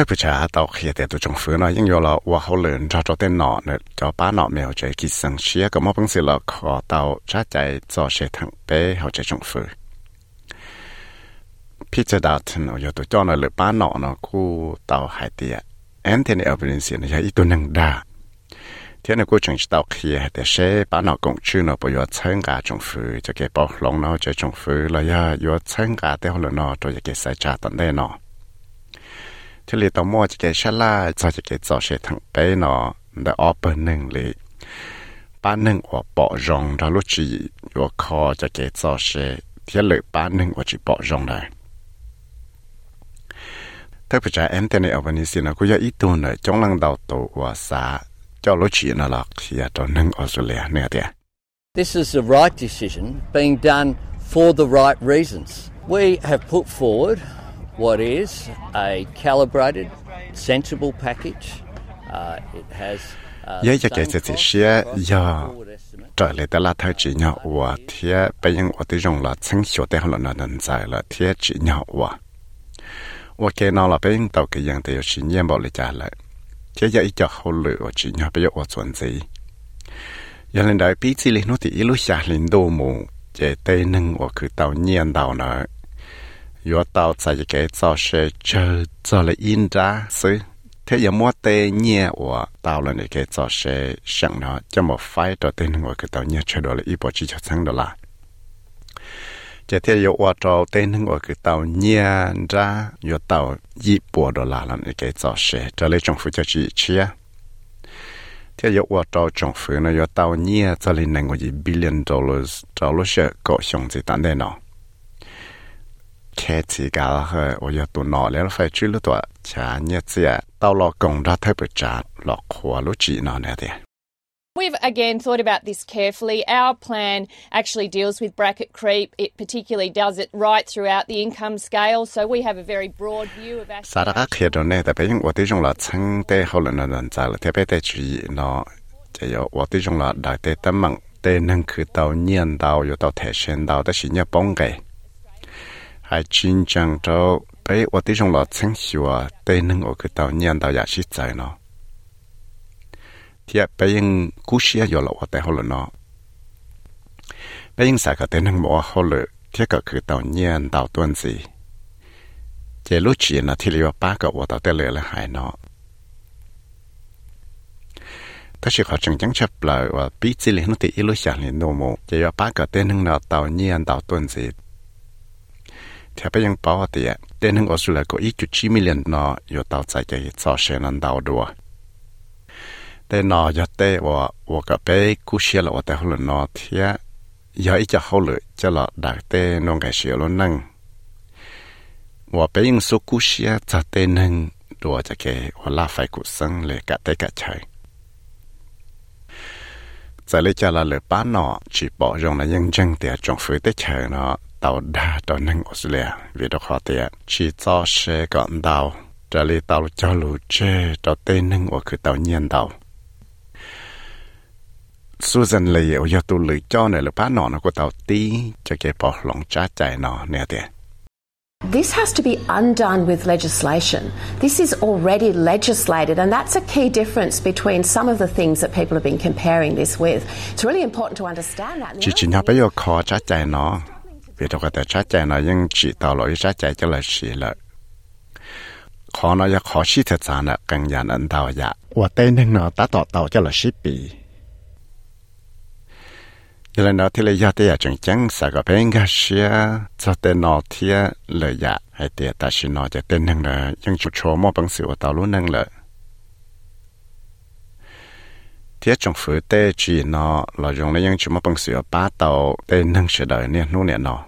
ถ้าพิจารณาต่อเขียแต่ตัวจงฟื้นนะยังอยู่ละว่าเขาเลือนจอจอเต้นหนอเนี่ยจอป้าหนอเมียวใจกิสังเชียก็มอบังสิละขอเตาชาใจจอเชทั้งเป้เขาใจจงฟื้นพิจารณาถึงอยู่ตัวจอหน่อยหรือป้าหนอเนาะคู่เตาหายเตี้ยแอนเทนเอลเบนเซียนะอีตัวหนึ่งดาเที่ยนกูจังจะเตาเขียแต่เชป้าหนอกงชื่อเนาะปยอดเชิงกาจงฟื้นจะเก็บปอกลงเนาะจะจงฟื้นแล้วย่ายอดเชิงกาเต้าหลือเนาะตัวจะเก็บสายชาตอนได้เนาะ ที่เรียต่อมัวจะแก่ชะล่าจะจะแก่จอเฉทั้งไปเนาะได้ออเปิดหนึ่งเลยป้าหนึ่งว่าปอรองดาลุจีว่าคอจะแก่จอเฉที่เหลือป้าหนึ่งว่าจีปอรองได้ถ้าไปจ่าแอนเทนีอัลบานิสินะกูอยากอีตัวหน่อยจงลังดาวตัวว่าซาเจ้าลุจีน่ะหรอกที่ตัวหนึ่งออสเตรเลียเนี่ยเดีย This is the right decision being done for the right reasons. We have put forward what is a calibrated, sensible package. Uh, it has ye cho cái yeah yeah. do trở lại tới là thay chỉ bây giờ ở dùng là sinh sửa tới họ là nền giải là thế chỉ nhỏ và và cái là bây giờ tàu cái dạng thì có chỉ nhiên bảo lại trả lại thế giờ ít cho hậu lửa và bây giờ nó thì ít lúc lên đồ mù chế tây nâng cứ tàu nhiên tàu nữa yo tao sa ye ke sao she chơ cho le in da sư thế giờ mua tê nhẹ của tao là cái cho xe sẵn nó cho một phái đầu tiên ngồi cái tao nhẹ chơi đồ là ít bỏ chỉ cho sáng đó là chỉ thế giờ qua trò tên ngồi cái tàu nhẹ ra giờ tàu ít bỏ đồ là làm cái cho xe trở lại trong phụ cho chị chia. Thế giờ qua trò trong phụ nó giờ tàu nhẹ cho lên này ngồi gì billion dollars dollars có xong gì tạm đây nào 开始噶啦，我要读脑了，phải chú lúc tuổi chả nhớ gì, tao lo công ra thay bữa trả, lo khoa lúc chỉ nó nè đi. We've again thought about this carefully. Our plan actually deals with bracket creep. It particularly does it right throughout the income scale. So we have a very broad view of 啥那个 aspiration. 开着呢？但是我对用了称的后来呢人在了，特别的注意呢，就有我对用了大的的梦，的能去到念到有到提升到的是日本嘅， 还真正到被我对用了称许啊，的能我去到念到也是在呢。ที่ไปยังกูเชียอยู่แล้วว่าแต่เขาเลยเนาะไปยังสายก็เต้นทั้งหมดเขาเลยที่ก็คือตอนเย็นตอนต้นสิเจลูจีนะที่เรียกว่าป้าก็ว่าตอนเต้นเลยละหายเนาะถ้าสิเขาจังจังชับเลยว่าปีจีเลยนั่นที่อีลูชาลินโนโมเจว่าป้าก็เต้นทั้งเนาะตอนเย็นตอนต้นสิ ที่ไปยังป้าว่าเตียเต้นทั้งออสเตรเลียก็อีกจุดสี่มิลลิอนเนาะอยู่ต่อใจจะต่อเชนันดาวดัว แต่นอจะเตะว่าว่าก็ไปกูเชียละว่าแต่เขาเลยนอเทียอย่าอีจะเขาเลยจะละดักเตะนองไก่เชียแล้วนั่งว่าไปยิงสุกูเชียจะเตะนั่งตัวจะเกว่าลาไฟกุสังเลยกะเตะกะใช้จะเลยจะละเลยป้านอจีปอรงนะยังจังเตียจงฟื้นเตะเฉยเนาะ ตาดาตอนนั่งออสเลียวิดคอเตียชีจอชก่อนดาวจะลีตาจอลูเจตอเตนึงว่าคือตาเนียนดาวสุสันเลยอยาตุลือจอเนี่ยหรือป้าหนอนก็ตาตีจะเก็บหลงจ้าใจนอเนี่ยเตีย This has to be undone with legislation. This is already legislated, and that's a key difference between some of the things that people have been comparing this with. It's really important to understand that. Chỉ chỉ. Vì đâu có thể trả chạy nó nhưng chỉ tàu lỗi trả chạy cho là xì lợi. Khó nó giờ khó xí thật sản là càng dàn ẩn tàu dạ. Và tên nên nó ta tỏ tàu cho là xí bì. Giờ là nó thì là giờ thì chẳng chẳng sẽ có bên gà xía cho tên nó thì lợi dạ hay tiệt ta xin nó cho tên nên là nhưng chủ chỗ mua bằng sự tàu luôn năng lợi. Thế trong phủ tê chỉ nó là dùng lấy những chúng mà bằng sự ba tàu tê nâng sự đời nè nô nè nó.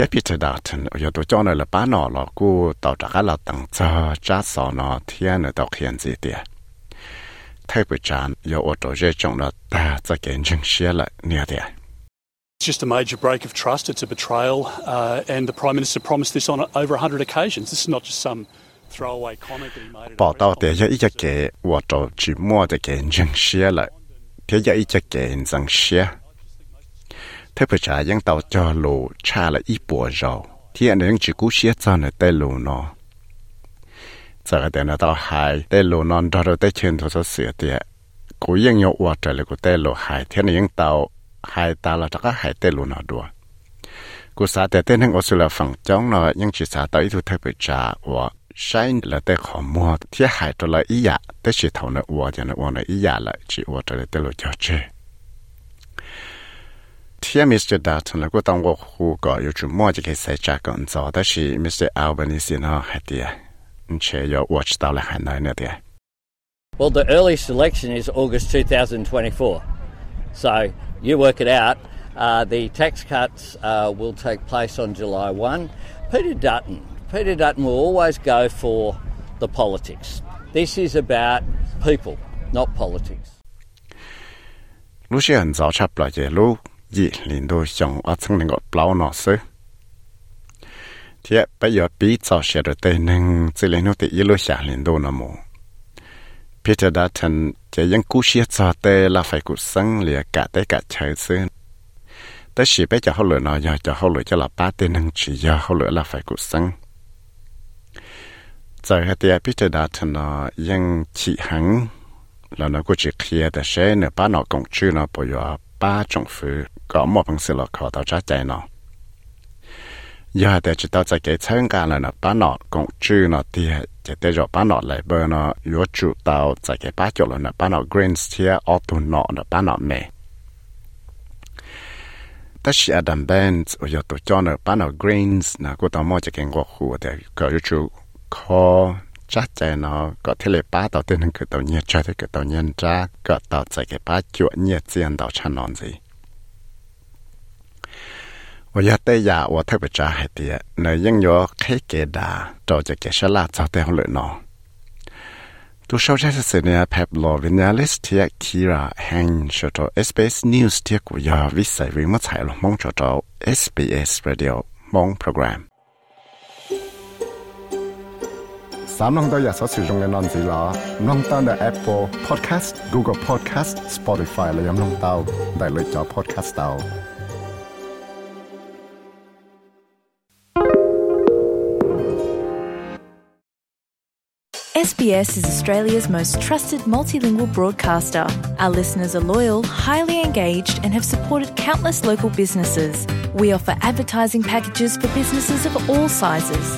thế Peter Dalton ở tôi cho nó là ba nó là cô tàu trả là tăng cho trả sọ nó thiên nó tàu hiện gì đi thay bởi chán ở tôi dễ trong nó ta sẽ kiến chứng xe lại nè đi It's just a major break of trust. It's a betrayal. Uh, and the Prime Minister promised this on over 100 occasions. This is not just some throwaway comment that he made. Bỏ tàu để cho ý cho kể, tôi tôi chỉ mua để kiến chứng xe lại. Thế cho ý cho kể rằng xe thế bây giờ những tàu cho lù cha là ít bộ rồi thì anh ấy chỉ cú xếp cho nó tê lù nó giờ cái nó tàu hai tê lù nó đó rồi tê chân thôi sửa tiệt cú yên nhau qua trời là cú tê lù hai thế này những tàu hai ta là chắc hai tê lù nó đùa cú xã tê tê nên Australia phẳng chống nó nhưng chỉ xã tới thu thế bây giờ và sai là tê khó mua thì hai trở lại ý dạ tê chỉ thầu nó qua cho nó qua nó ý dạ lại chỉ qua trời là tê lù cho chơi 天 Mr. Dalton 了，我当我胡个有主么就可以在家工作，但是 Mr. Albanese 呢还的，而且要 watch 到了还难那点。 Well, the earliest election is August 2024. So you work it out. Uh, the tax cuts uh, will take place on July 1. Peter Dutton. Peter Dutton will always go for the politics. This is about people, not politics. 路线很早差不了解路。 gì liền đồ xong ở trong này gọi bao nó sứ thì bây giờ bị cho xe được tên nên chỉ lấy nó thì yêu xa liền đồ nó mù Peter Dutton chỉ những cú xe cho tê là phải cú sân lìa cả tê cả trời sứ tới chỉ bây giờ họ lựa nó giờ cho họ lựa cho là ba tên nên chỉ giờ họ lựa là phải cú sân giờ hết thì Peter Dutton nó vẫn chỉ hắn là nó cũng chưa chỉ kia แต่เช่นเนี่ยป้าหนอกงชื่อเนาะปอย ba trong phu có một bằng sự là khó tạo trái chạy nó giờ thì chỉ tạo trái cái chân cả là nó ba nọ cũng chữ nó thì chỉ để cho ba nọ lại bờ nó yếu chủ tạo trái cái ba chỗ là nó ba nọ greens thì ở tu nọ nó ba nọ mẹ ta chỉ Adam Benz ở giờ tổ cho nó ba nọ greens nó cũng tạo mọi cái ngon khu thì có yếu chủ khó chắc chạy nó có thể là ba đầu tiên cái đầu nhiệt chạy thì cái đầu nhân ra có đầu chạy cái ba chuyện nhiệt diện đầu chân nón gì và giờ đây giờ và thay hay thì nếu những nhớ cái cái đà cho cái cái sẽ là cho theo lợi nó tu sau chắc sẽ xin nhà Pablo Vinales thì Kira hang cho cho SBS News thì của giờ viết sai vì mất sai lo SBS Radio mong program 三弄到日所使用嘅单字啦，弄到嘅 Apple Podcast、Google Podcast、Spotify 嚟饮弄到，大类咗 Podcast 到。 SBS is Australia's most trusted multilingual broadcaster. Our listeners are loyal, highly engaged, and have supported countless local businesses. We offer advertising packages for businesses of all sizes.